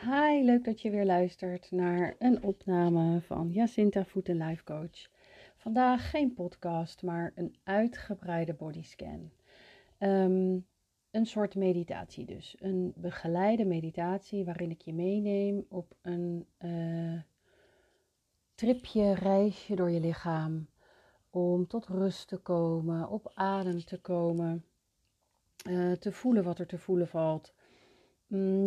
Hi, leuk dat je weer luistert naar een opname van Jacinta Voeten Life Coach. Vandaag geen podcast, maar een uitgebreide bodyscan. Um, een soort meditatie dus. Een begeleide meditatie waarin ik je meeneem op een uh, tripje, reisje door je lichaam. Om tot rust te komen, op adem te komen, uh, te voelen wat er te voelen valt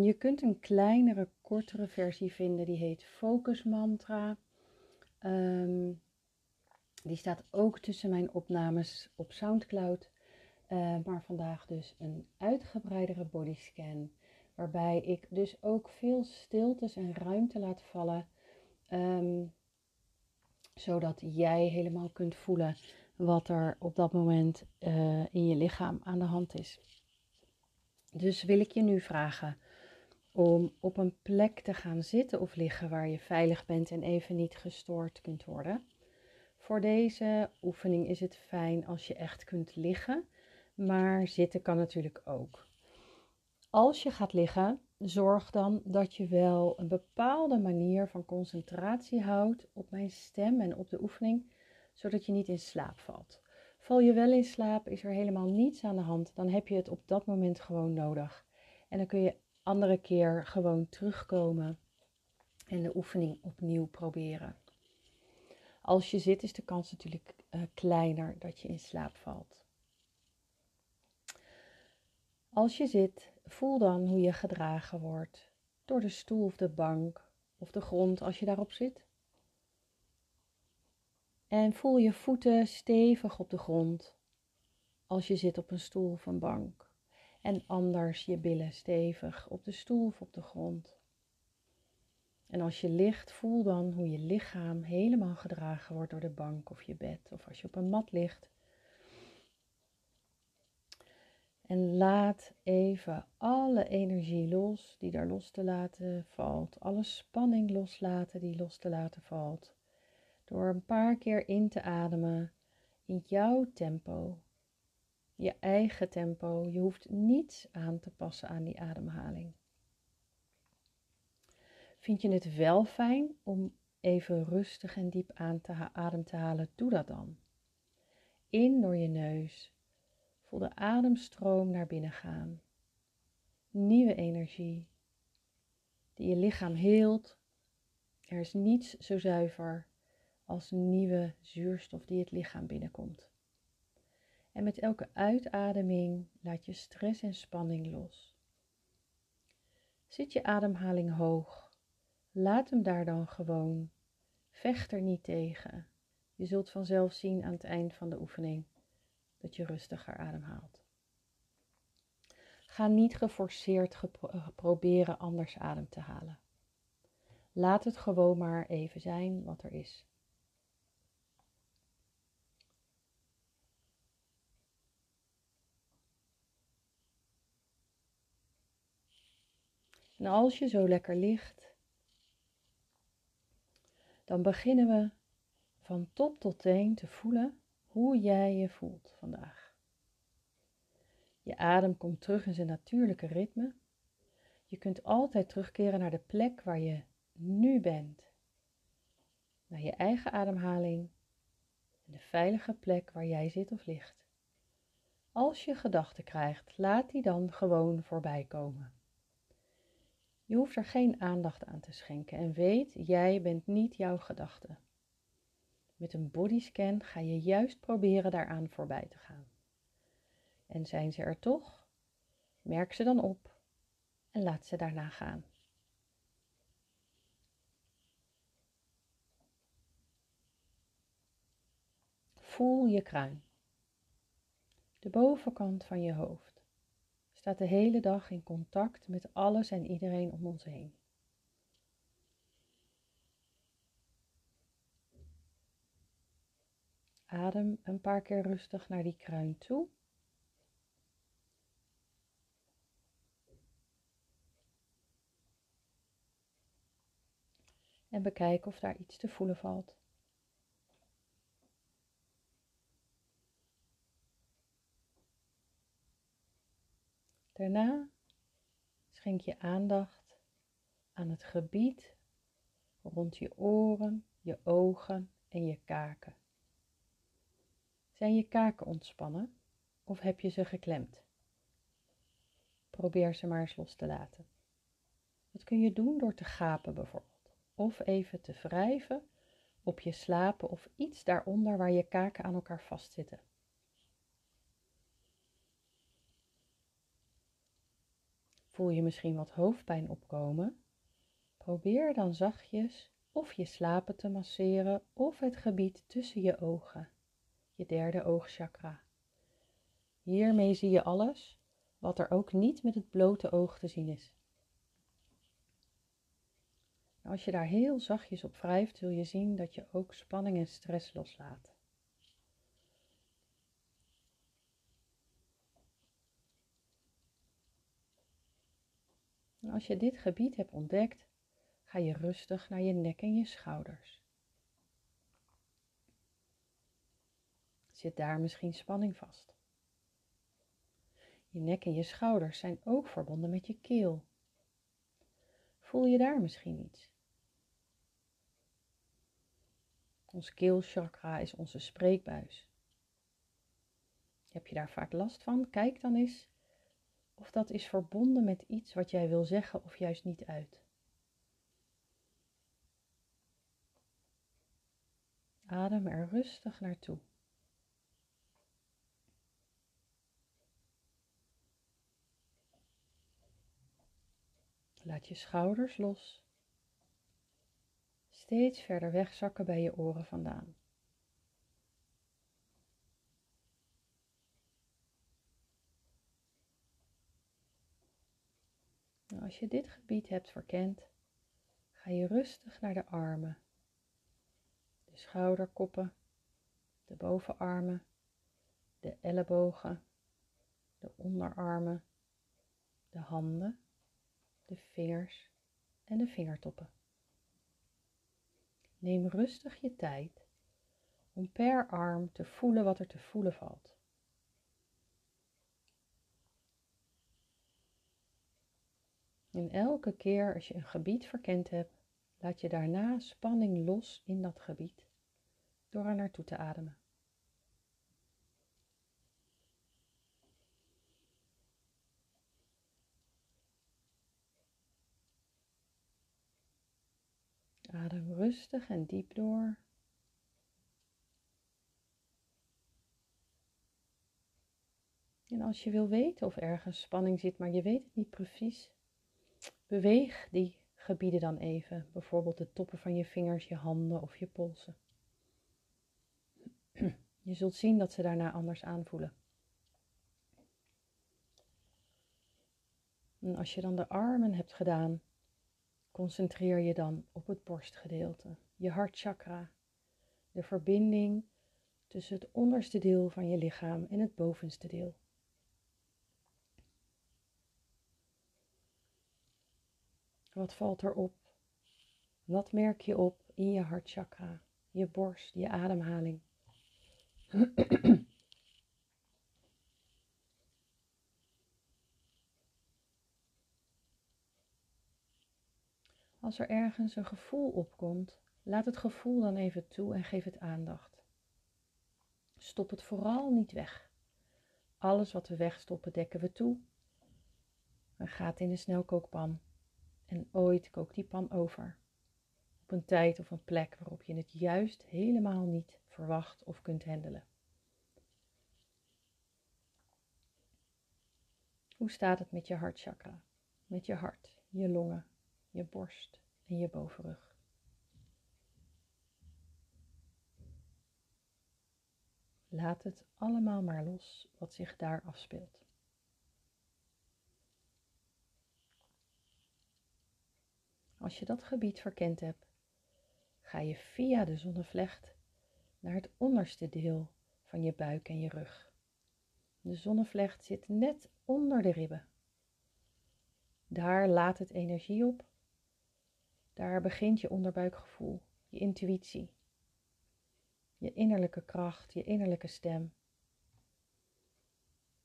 je kunt een kleinere, kortere versie vinden, die heet Focus Mantra. Ehm, die staat ook tussen mijn opnames op SoundCloud. Uh, maar vandaag dus een uitgebreidere bodyscan. Waarbij ik dus ook veel stiltes en ruimte laat vallen. Um, zodat jij helemaal kunt voelen wat er op dat moment uh, in je lichaam aan de hand is. Dus wil ik je nu vragen om op een plek te gaan zitten of liggen waar je veilig bent en even niet gestoord kunt worden. Voor deze oefening is het fijn als je echt kunt liggen, maar zitten kan natuurlijk ook. Als je gaat liggen, zorg dan dat je wel een bepaalde manier van concentratie houdt op mijn stem en op de oefening, zodat je niet in slaap valt. Val je wel in slaap, is er helemaal niets aan de hand, dan heb je het op dat moment gewoon nodig. En dan kun je andere keer gewoon terugkomen en de oefening opnieuw proberen. Als je zit, is de kans natuurlijk uh, kleiner dat je in slaap valt. Als je zit, voel dan hoe je gedragen wordt door de stoel of de bank of de grond als je daarop zit. En voel je voeten stevig op de grond als je zit op een stoel of een bank. En anders je billen stevig op de stoel of op de grond. En als je ligt, voel dan hoe je lichaam helemaal gedragen wordt door de bank of je bed. Of als je op een mat ligt. En laat even alle energie los die daar los te laten valt. Alle spanning loslaten die los te laten valt. Door een paar keer in te ademen in jouw tempo. Je eigen tempo. Je hoeft niets aan te passen aan die ademhaling. Vind je het wel fijn om even rustig en diep aan te adem te halen? Doe dat dan. In door je neus. Voel de ademstroom naar binnen gaan. Nieuwe energie die je lichaam heelt. Er is niets zo zuiver als nieuwe zuurstof die het lichaam binnenkomt. En met elke uitademing laat je stress en spanning los. Zit je ademhaling hoog, laat hem daar dan gewoon. Vecht er niet tegen. Je zult vanzelf zien aan het eind van de oefening dat je rustiger ademhaalt. Ga niet geforceerd proberen anders adem te halen. Laat het gewoon maar even zijn wat er is. En als je zo lekker ligt, dan beginnen we van top tot teen te voelen hoe jij je voelt vandaag. Je adem komt terug in zijn natuurlijke ritme. Je kunt altijd terugkeren naar de plek waar je nu bent. Naar je eigen ademhaling en de veilige plek waar jij zit of ligt. Als je gedachten krijgt, laat die dan gewoon voorbij komen. Je hoeft er geen aandacht aan te schenken en weet, jij bent niet jouw gedachte. Met een bodyscan ga je juist proberen daaraan voorbij te gaan. En zijn ze er toch? Merk ze dan op en laat ze daarna gaan. Voel je kruin. De bovenkant van je hoofd staat de hele dag in contact met alles en iedereen om ons heen. Adem een paar keer rustig naar die kruin toe. En bekijk of daar iets te voelen valt. Daarna schenk je aandacht aan het gebied rond je oren, je ogen en je kaken. Zijn je kaken ontspannen of heb je ze geklemd? Probeer ze maar eens los te laten. Dat kun je doen door te gapen bijvoorbeeld, of even te wrijven op je slapen of iets daaronder waar je kaken aan elkaar vastzitten. Voel je misschien wat hoofdpijn opkomen? Probeer dan zachtjes of je slapen te masseren of het gebied tussen je ogen, je derde oogchakra. Hiermee zie je alles wat er ook niet met het blote oog te zien is. Als je daar heel zachtjes op wrijft, zul je zien dat je ook spanning en stress loslaat. En als je dit gebied hebt ontdekt, ga je rustig naar je nek en je schouders. Zit daar misschien spanning vast? Je nek en je schouders zijn ook verbonden met je keel. Voel je daar misschien iets? Ons keelchakra is onze spreekbuis. Heb je daar vaak last van? Kijk dan eens of dat is verbonden met iets wat jij wil zeggen of juist niet uit. Adem er rustig naartoe. Laat je schouders los. Steeds verder wegzakken bij je oren vandaan. Als je dit gebied hebt verkend, ga je rustig naar de armen, de schouderkoppen, de bovenarmen, de ellebogen, de onderarmen, de handen, de vingers en de vingertoppen. Neem rustig je tijd om per arm te voelen wat er te voelen valt. En elke keer als je een gebied verkend hebt, laat je daarna spanning los in dat gebied door er naartoe te ademen. Adem rustig en diep door. En als je wil weten of ergens spanning zit, maar je weet het niet precies, beweeg die gebieden dan even. Bijvoorbeeld de toppen van je vingers, je handen of je polsen. Je zult zien dat ze daarna anders aanvoelen. En als je dan de armen hebt gedaan, Concentreer je dan op het borstgedeelte, je hartchakra, de verbinding tussen het onderste deel van je lichaam en het bovenste deel. Wat valt er op? Wat merk je op in je hartchakra, je borst, je ademhaling? Als er ergens een gevoel opkomt, laat het gevoel dan even toe en geef het aandacht. Stop het vooral niet weg. Alles wat we wegstoppen dekken we toe. En gaat in de snelkookpan. En ooit kookt die pan over. Op een tijd of een plek waarop je het juist helemaal niet verwacht of kunt handelen. Hoe staat het met je hartchakra? Met je hart, je longen, je borst en je bovenrug. Laat het allemaal maar los wat zich daar afspeelt. Als je dat gebied verkend hebt, ga je via de zonnevlecht naar het onderste deel van je buik en je rug. De zonnevlecht zit net onder de ribben. Daar laat het energie op daar begint je onderbuikgevoel, je intuïtie, je innerlijke kracht, je innerlijke stem.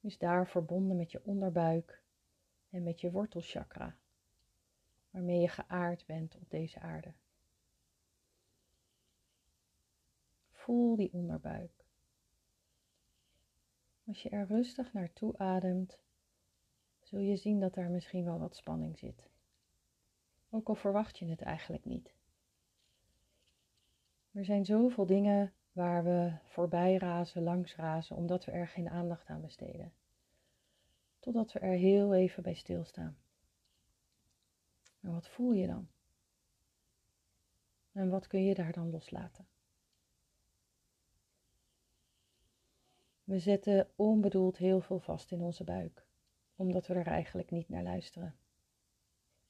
Is daar verbonden met je onderbuik en met je wortelchakra. Waarmee je geaard bent op deze aarde. Voel die onderbuik. Als je er rustig naartoe ademt, zul je zien dat daar misschien wel wat spanning zit. Ook al verwacht je het eigenlijk niet. Er zijn zoveel dingen waar we voorbij razen, langs razen, omdat we er geen aandacht aan besteden. Totdat we er heel even bij stilstaan. En wat voel je dan? En wat kun je daar dan loslaten? We zetten onbedoeld heel veel vast in onze buik, omdat we er eigenlijk niet naar luisteren.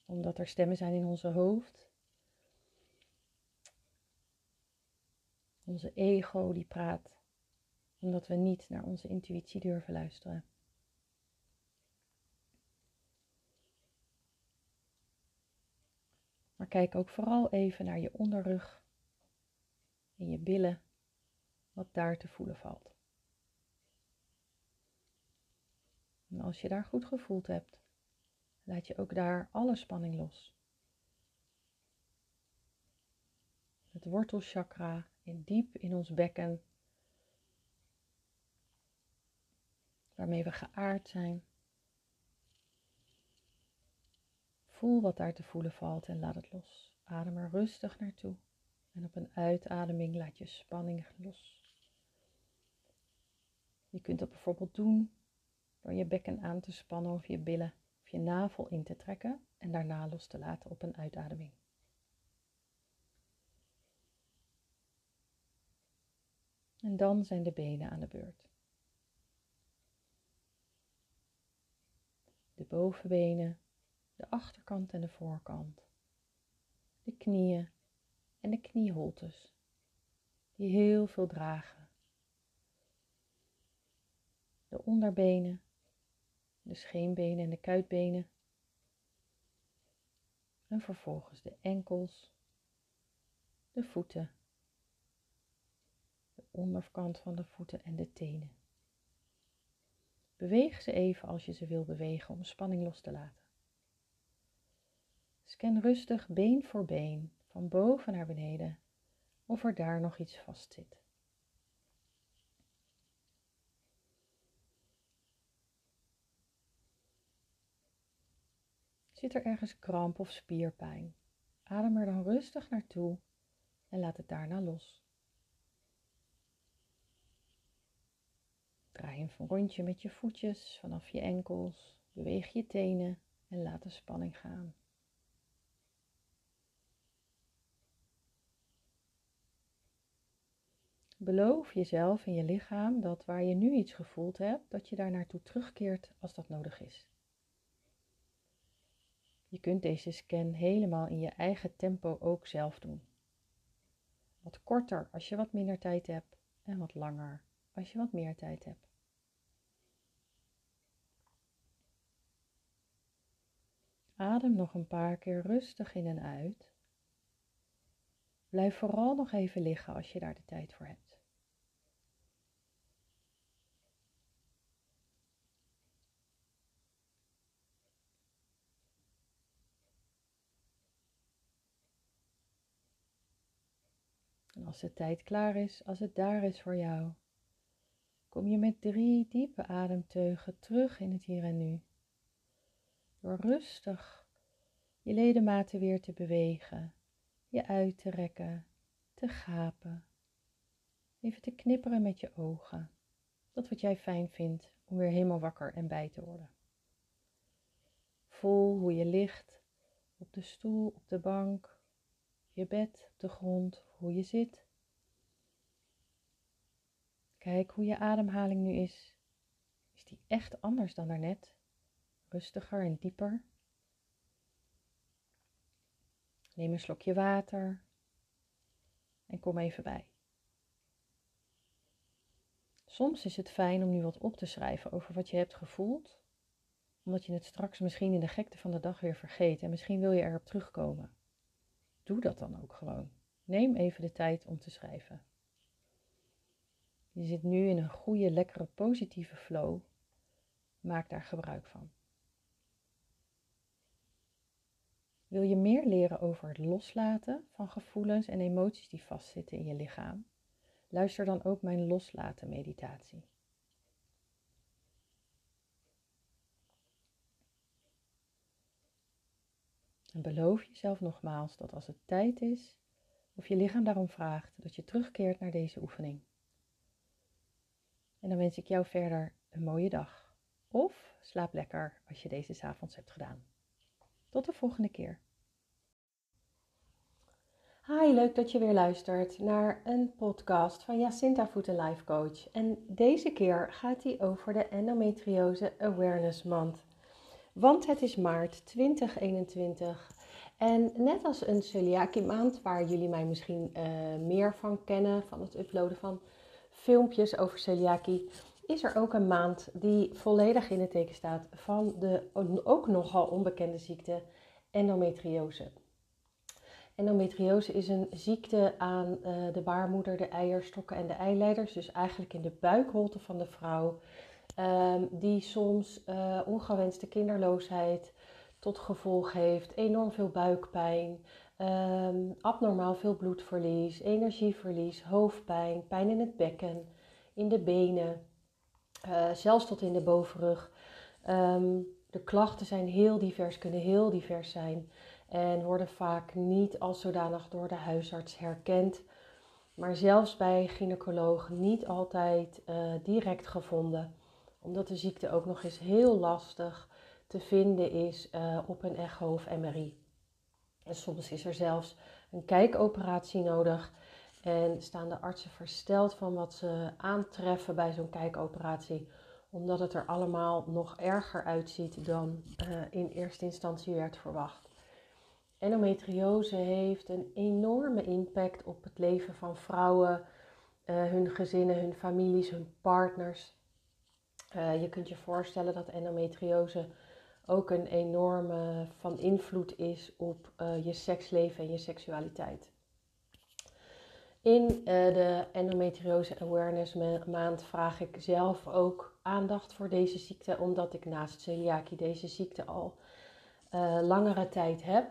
Omdat er stemmen zijn in onze hoofd. Onze ego die praat, omdat we niet naar onze intuïtie durven luisteren. Maar kijk ook vooral even naar je onderrug en je billen, wat daar te voelen valt. En als je daar goed gevoeld hebt, laat je ook daar alle spanning los. Het wortelchakra in diep in ons bekken, waarmee we geaard zijn. Voel wat daar te voelen valt en laat het los. Adem er rustig naartoe. En op een uitademing laat je spanning los. Je kunt dat bijvoorbeeld doen door je bekken aan te spannen of je billen of je navel in te trekken en daarna los te laten op een uitademing. En dan zijn de benen aan de beurt. De bovenbenen, de achterkant en de voorkant, de knieën en de knieholtes, die heel veel dragen. De onderbenen, de scheenbenen en de kuitbenen. En vervolgens de enkels, de voeten, de onderkant van de voeten en de tenen. Beweeg ze even als je ze wil bewegen om spanning los te laten. Scan rustig been voor been, van boven naar beneden, of er daar nog iets vast zit. Zit er ergens kramp of spierpijn? Adem er dan rustig naartoe en laat het daarna los. Draai een rondje met je voetjes vanaf je enkels, beweeg je tenen en laat de spanning gaan. Beloof jezelf en je lichaam dat waar je nu iets gevoeld hebt, dat je daar naartoe terugkeert als dat nodig is. Je kunt deze scan helemaal in je eigen tempo ook zelf doen. Wat korter als je wat minder tijd hebt en wat langer als je wat meer tijd hebt. Adem nog een paar keer rustig in en uit. Blijf vooral nog even liggen als je daar de tijd voor hebt. En als de tijd klaar is, als het daar is voor jou, kom je met drie diepe ademteugen terug in het hier en nu. Door rustig je ledematen weer te bewegen, je uit te rekken, te gapen, even te knipperen met je ogen. Dat wat jij fijn vindt om weer helemaal wakker en bij te worden. Voel hoe je ligt op de stoel, op de bank, je bed, op de grond, hoe je zit. Kijk hoe je ademhaling nu is. Is die echt anders dan daarnet? Rustiger en dieper? Neem een slokje water en kom even bij. Soms is het fijn om nu wat op te schrijven over wat je hebt gevoeld, omdat je het straks misschien in de gekte van de dag weer vergeet en misschien wil je erop terugkomen. Doe dat dan ook gewoon. Neem even de tijd om te schrijven. Je zit nu in een goede, lekkere, positieve flow. Maak daar gebruik van. Wil je meer leren over het loslaten van gevoelens en emoties die vastzitten in je lichaam? Luister dan ook mijn loslaten meditatie. En beloof jezelf nogmaals dat als het tijd is, of je lichaam daarom vraagt, dat je terugkeert naar deze oefening. En dan wens ik jou verder een mooie dag. Of slaap lekker als je deze s'avonds hebt gedaan. Tot de volgende keer. Hi, leuk dat je weer luistert naar een podcast van Jacinta Voeten Life Coach. En deze keer gaat die over de Endometriose Awareness Month. Want het is maart 2021 en net als een celiakie maand, waar jullie mij misschien uh, meer van kennen, van het uploaden van filmpjes over celiakie, is er ook een maand die volledig in het teken staat van de ook nogal onbekende ziekte endometriose. Endometriose is een ziekte aan uh, de baarmoeder, de eierstokken en de eileiders, dus eigenlijk in de buikholte van de vrouw, um, die soms uh, ongewenste kinderloosheid tot gevolg heeft, enorm veel buikpijn, um, abnormaal veel bloedverlies, energieverlies, hoofdpijn, pijn in het bekken, in de benen, uh, zelfs tot in de bovenrug. Um, de klachten zijn heel divers, kunnen heel divers zijn en worden vaak niet als zodanig door de huisarts herkend, maar zelfs bij gynaecologen niet altijd uh, direct gevonden, omdat de ziekte ook nog eens heel lastig te vinden is uh, op een echo of MRI. En soms is er zelfs een kijkoperatie nodig en staan de artsen versteld van wat ze aantreffen bij zo'n kijkoperatie, omdat het er allemaal nog erger uitziet dan uh, in eerste instantie werd verwacht. Endometriose heeft een enorme impact op het leven van vrouwen, uh, hun gezinnen, hun families, hun partners. Uh, je kunt je voorstellen dat endometriose ook een enorme van invloed is op uh, je seksleven en je seksualiteit. In de endometriose awareness maand vraag ik zelf ook aandacht voor deze ziekte, omdat ik naast celiakie deze ziekte al langere tijd heb.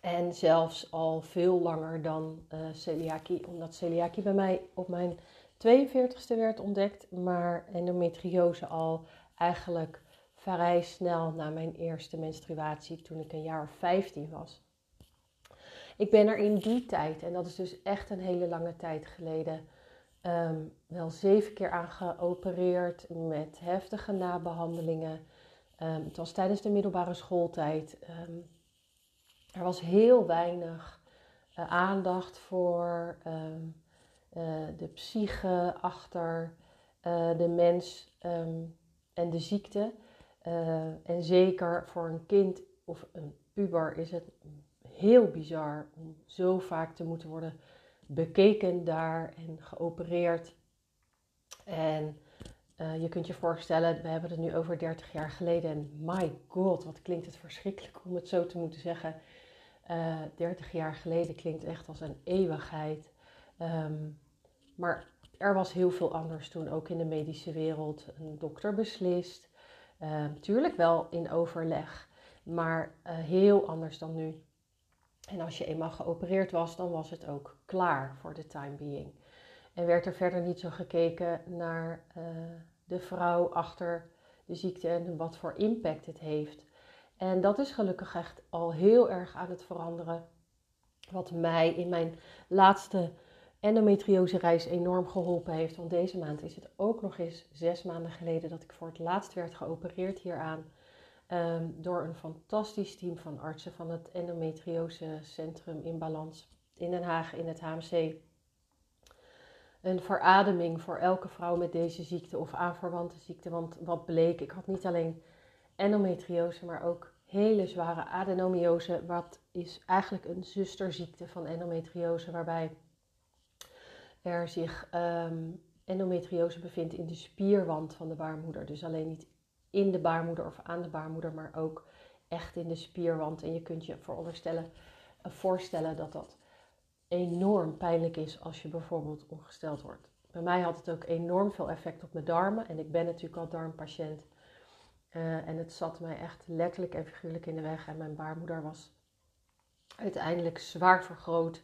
En zelfs al veel langer dan celiakie, omdat celiakie bij mij op mijn 42ste werd ontdekt, maar endometriose al eigenlijk vrij snel na mijn eerste menstruatie toen ik een jaar of 15 was. Ik ben er in die tijd, en dat is dus echt een hele lange tijd geleden, um, wel zeven keer aan geopereerd met heftige nabehandelingen. Um, het was tijdens de middelbare schooltijd. Um, er was heel weinig uh, aandacht voor de psyche achter uh, de mens en de ziekte. Uh, en zeker voor een kind of een puber is het heel bizar om zo vaak te moeten worden bekeken daar en geopereerd. En je kunt je voorstellen, we hebben het nu over 30 jaar geleden. En my god, wat klinkt het verschrikkelijk om het zo te moeten zeggen. Uh, eh, 30 jaar geleden klinkt echt als een eeuwigheid. Um, maar er was heel veel anders toen, ook in de medische wereld. Een dokter beslist. Natuurlijk ehm, wel in overleg, maar uh, heel anders dan nu. En als je eenmaal geopereerd was, dan was het ook klaar voor de time being. En werd er verder niet zo gekeken naar uh, de vrouw achter de ziekte en wat voor impact het heeft. En dat is gelukkig echt al heel erg aan het veranderen. Wat mij in mijn laatste endometriose reis enorm geholpen heeft. Want deze maand is het ook nog eens zes maanden geleden dat ik voor het laatst werd geopereerd hieraan. Um, door een fantastisch team van artsen van het endometriose centrum in Balans in Den Haag in het HMC. Een verademing voor elke vrouw met deze ziekte of aanverwante ziekte. Want wat bleek, ik had niet alleen endometriose, maar ook hele zware adenomiose. Wat is eigenlijk een zusterziekte van endometriose, waarbij er zich um, endometriose bevindt in de spierwand van de baarmoeder. Dus alleen niet in de baarmoeder of aan de baarmoeder, maar ook echt in de spierwand. En je kunt je veronderstellen, uh, voorstellen dat dat enorm pijnlijk is als je bijvoorbeeld ongesteld wordt. Bij mij had het ook enorm veel effect op mijn darmen. En ik ben natuurlijk al darmpatiënt. Uh, en het zat mij echt letterlijk en figuurlijk in de weg. En mijn baarmoeder was uiteindelijk zwaar vergroot.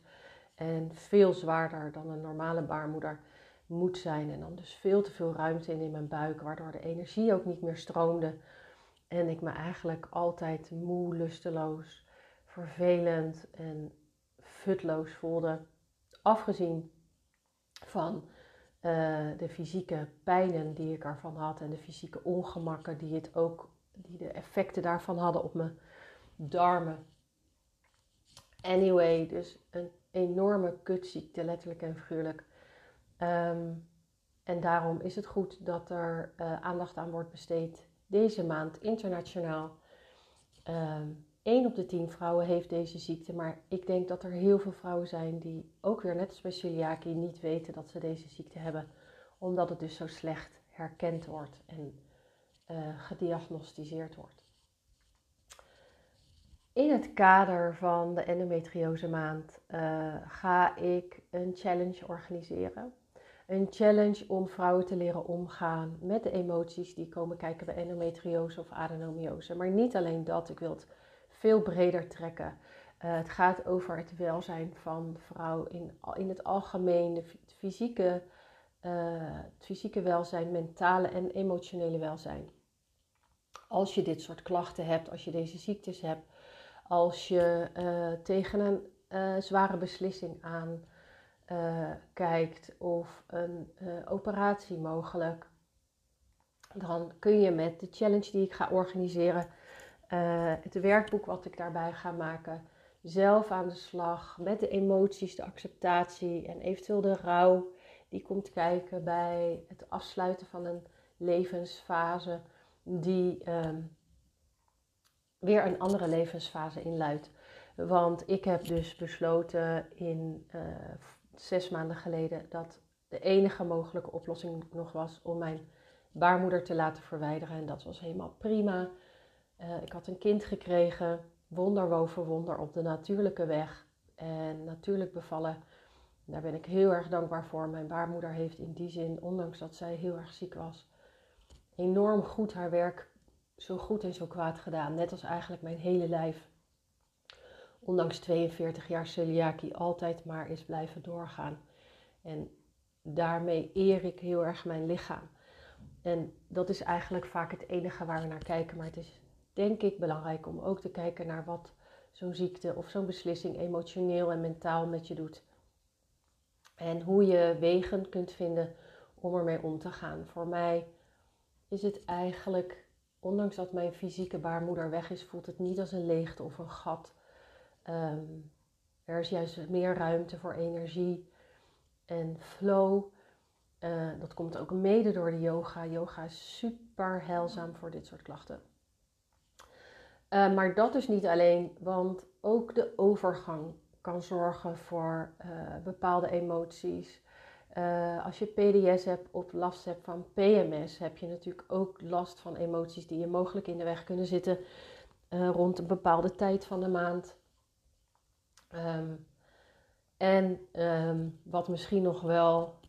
En veel zwaarder dan een normale baarmoeder moet zijn. En dan dus veel te veel ruimte in in mijn buik, waardoor de energie ook niet meer stroomde. En ik me eigenlijk altijd moe, lusteloos, vervelend en futloos voelde. Afgezien van uh, de fysieke pijnen die ik ervan had en de fysieke ongemakken die het ook, die de effecten daarvan hadden op mijn darmen. Anyway, dus een enorme kutziekte, letterlijk en figuurlijk. Um, en daarom is het goed dat er uh, aandacht aan wordt besteed deze maand internationaal. Um, ehm, 1 op de 10 vrouwen heeft deze ziekte, maar ik denk dat er heel veel vrouwen zijn die ook weer net als bij niet weten dat ze deze ziekte hebben, omdat het dus zo slecht herkend wordt en uh, gediagnosticeerd wordt. In het kader van de endometriose maand uh, ga ik een challenge organiseren. Een challenge om vrouwen te leren omgaan met de emoties die komen kijken bij endometriose of adenomiose. Maar niet alleen dat, ik wil het veel breder trekken. Uh, het gaat over het welzijn van vrouw in, in het algemeen, de fysieke, uh, het fysieke welzijn, mentale en emotionele welzijn. Als je dit soort klachten hebt, als je deze ziektes hebt, als je uh, tegen een zware beslissing aan kijkt of een operatie mogelijk, dan kun je met de challenge die ik ga organiseren het werkboek wat ik daarbij ga maken. Zelf aan de slag met de emoties, de acceptatie en eventueel de rouw die komt kijken bij het afsluiten van een levensfase die ehm, weer een andere levensfase inluidt. Want ik heb dus besloten in uh, zes maanden geleden dat de enige mogelijke oplossing nog was om mijn baarmoeder te laten verwijderen. En dat was helemaal prima. Uh, ik had een kind gekregen, wonder boven wonder op de natuurlijke weg. En natuurlijk bevallen. Daar ben ik heel erg dankbaar voor. Mijn baarmoeder heeft in die zin, ondanks dat zij heel erg ziek was, enorm goed haar werk zo goed en zo kwaad gedaan. Net als eigenlijk mijn hele lijf. Ondanks 42 jaar celiakie altijd maar is blijven doorgaan. En daarmee eer ik heel erg mijn lichaam. En dat is eigenlijk vaak het enige waar we naar kijken. Maar het is denk ik belangrijk om ook te kijken naar wat zo'n ziekte of zo'n beslissing emotioneel en mentaal met je doet. En hoe je wegen kunt vinden om ermee om te gaan. Voor mij is het eigenlijk, ondanks dat mijn fysieke baarmoeder weg is, voelt het niet als een leegte of een gat. Ehm, er is juist meer ruimte voor energie en flow. Uh, dat komt ook mede door de yoga. Yoga is super heilzaam voor dit soort klachten. Uh, maar dat is niet alleen, want ook de overgang kan zorgen voor uh, bepaalde emoties. Uh, als je PDS hebt of last hebt van PMS, heb je natuurlijk ook last van emoties die je mogelijk in de weg kunnen zitten rond een bepaalde tijd van de maand. Um, en um, wat misschien nog wel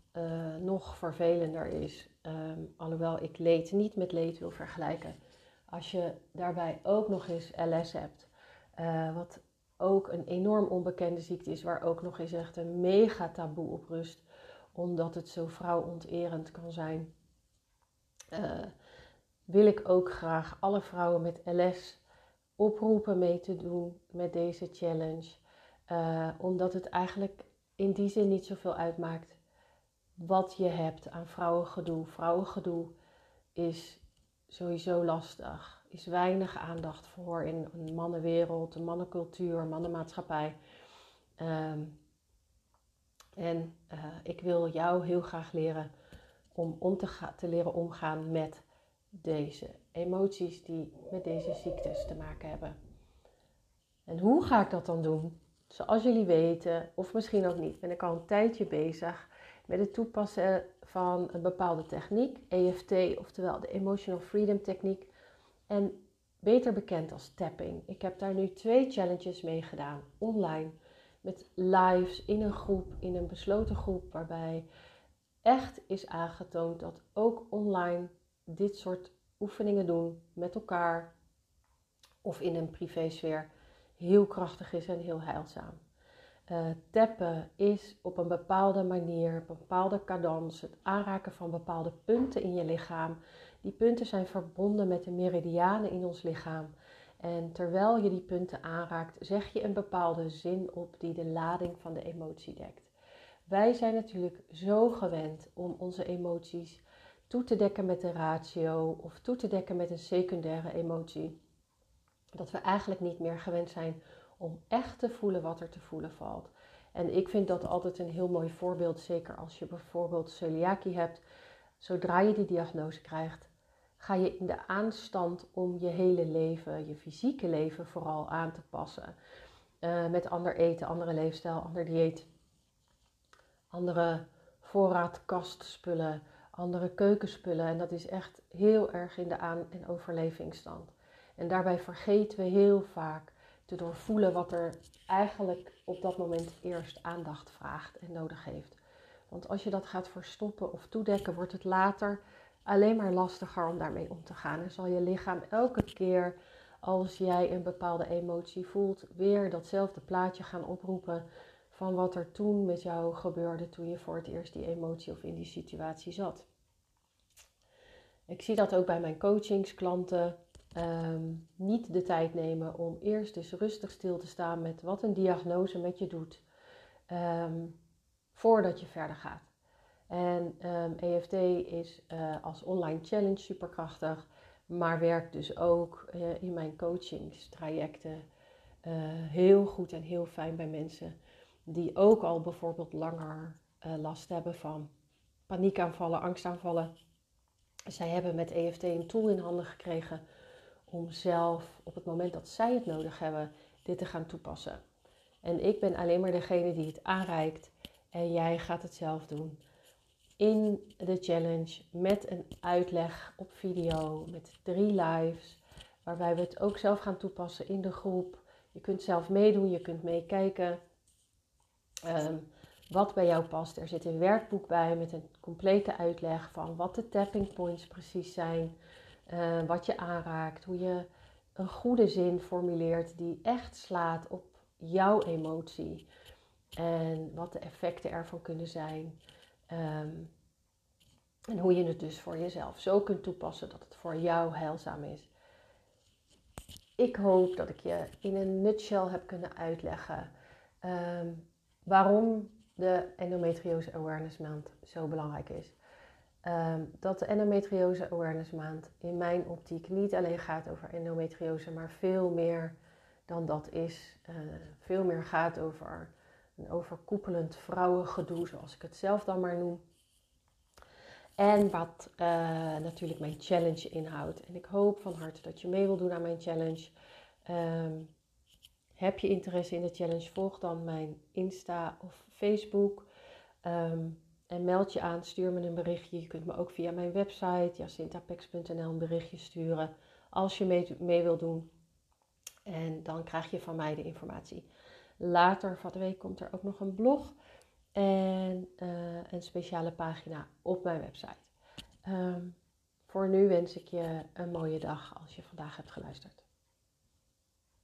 nog vervelender is, um, alhoewel ik leed niet met leed wil vergelijken, als je daarbij ook nog eens LS hebt, wat ook een enorm onbekende ziekte is, waar ook nog eens echt een mega taboe op rust, omdat het zo vrouwonterend kan zijn, uh, wil ik ook graag alle vrouwen met LS oproepen mee te doen met deze challenge. Uh, omdat het eigenlijk in die zin niet zoveel uitmaakt wat je hebt aan vrouwengedoe. Vrouwengedoe is sowieso lastig. Is weinig aandacht voor in een mannenwereld, een mannencultuur, mannenmaatschappij. Um, en uh, ik wil jou heel graag leren om om te, te leren omgaan met deze emoties die met deze ziektes te maken hebben. En hoe ga ik dat dan doen? Zoals jullie weten, of misschien ook niet, ben ik al een tijdje bezig met het toepassen van een bepaalde techniek, EFT, oftewel de Emotional Freedom Techniek, en beter bekend als tapping. Ik heb daar nu twee challenges mee gedaan, online, met lives in een groep, in een besloten groep, waarbij echt is aangetoond dat ook online dit soort oefeningen doen met elkaar of in een privésfeer heel krachtig is en heel heilzaam. Uh, tappen is op een bepaalde manier, op een bepaalde cadans, het aanraken van bepaalde punten in je lichaam. Die punten zijn verbonden met de meridianen in ons lichaam. En terwijl je die punten aanraakt, zeg je een bepaalde zin op die de lading van de emotie dekt. Wij zijn natuurlijk zo gewend om onze emoties toe te dekken met een ratio of toe te dekken met een secundaire emotie. Dat we eigenlijk niet meer gewend zijn om echt te voelen wat er te voelen valt. En ik vind dat altijd een heel mooi voorbeeld, zeker als je bijvoorbeeld celiakie hebt. Zodra je die diagnose krijgt, ga je in de aanstand om je hele leven, je fysieke leven vooral aan te passen. Uh, met ander eten, andere leefstijl, ander dieet, andere voorraadkastspullen, andere keukenspullen. En dat is echt heel erg in de aan- en overlevingsstand. En daarbij vergeten we heel vaak te doorvoelen wat er eigenlijk op dat moment eerst aandacht vraagt en nodig heeft. Want als je dat gaat verstoppen of toedekken, wordt het later alleen maar lastiger om daarmee om te gaan. En zal je lichaam elke keer als jij een bepaalde emotie voelt, weer datzelfde plaatje gaan oproepen van wat er toen met jou gebeurde toen je voor het eerst die emotie of in die situatie zat. Ik zie dat ook bij mijn coachingsklanten. Um, niet de tijd nemen om eerst eens rustig stil te staan met wat een diagnose met je doet, um, voordat je verder gaat. En um, ehm, EFT is uh, als online challenge superkrachtig, maar werkt dus ook uh, in mijn coachingstrajecten uh, heel goed en heel fijn bij mensen die ook al bijvoorbeeld langer last hebben van paniekaanvallen, angstaanvallen. Zij hebben met EFT een tool in handen gekregen om zelf op het moment dat zij het nodig hebben, dit te gaan toepassen. En ik ben alleen maar degene die het aanreikt en jij gaat het zelf doen. In de challenge met een uitleg op video, met drie lives, waarbij we het ook zelf gaan toepassen in de groep. Je kunt zelf meedoen, je kunt meekijken. Um, wat bij jou past. Er zit een werkboek bij met een complete uitleg van wat de tapping points precies zijn. Uh, wat je aanraakt, hoe je een goede zin formuleert die echt slaat op jouw emotie. En wat de effecten ervan kunnen zijn. Um, en hoe je het dus voor jezelf zo kunt toepassen dat het voor jou heilzaam is. Ik hoop dat ik je in een nutshell heb kunnen uitleggen um, waarom de endometriose awareness maand zo belangrijk is. Um, dat de endometriose awareness maand in mijn optiek niet alleen gaat over endometriose, maar veel meer dan dat is. Uh, veel meer gaat over een overkoepelend vrouwengedoe, zoals ik het zelf dan maar noem. En wat uh, natuurlijk mijn challenge inhoudt. En ik hoop van harte dat je mee wil doen aan mijn challenge. Um, heb je interesse in de challenge? Volg dan mijn Insta of Facebook. Um, en meld je aan, stuur me een berichtje. Je kunt me ook via mijn website jacintapex.nl een berichtje sturen als je mee, mee wil doen. En dan krijg je van mij de informatie. Later van de week komt er ook nog een blog en uh, een speciale pagina op mijn website. Um, voor nu wens ik je een mooie dag als je vandaag hebt geluisterd.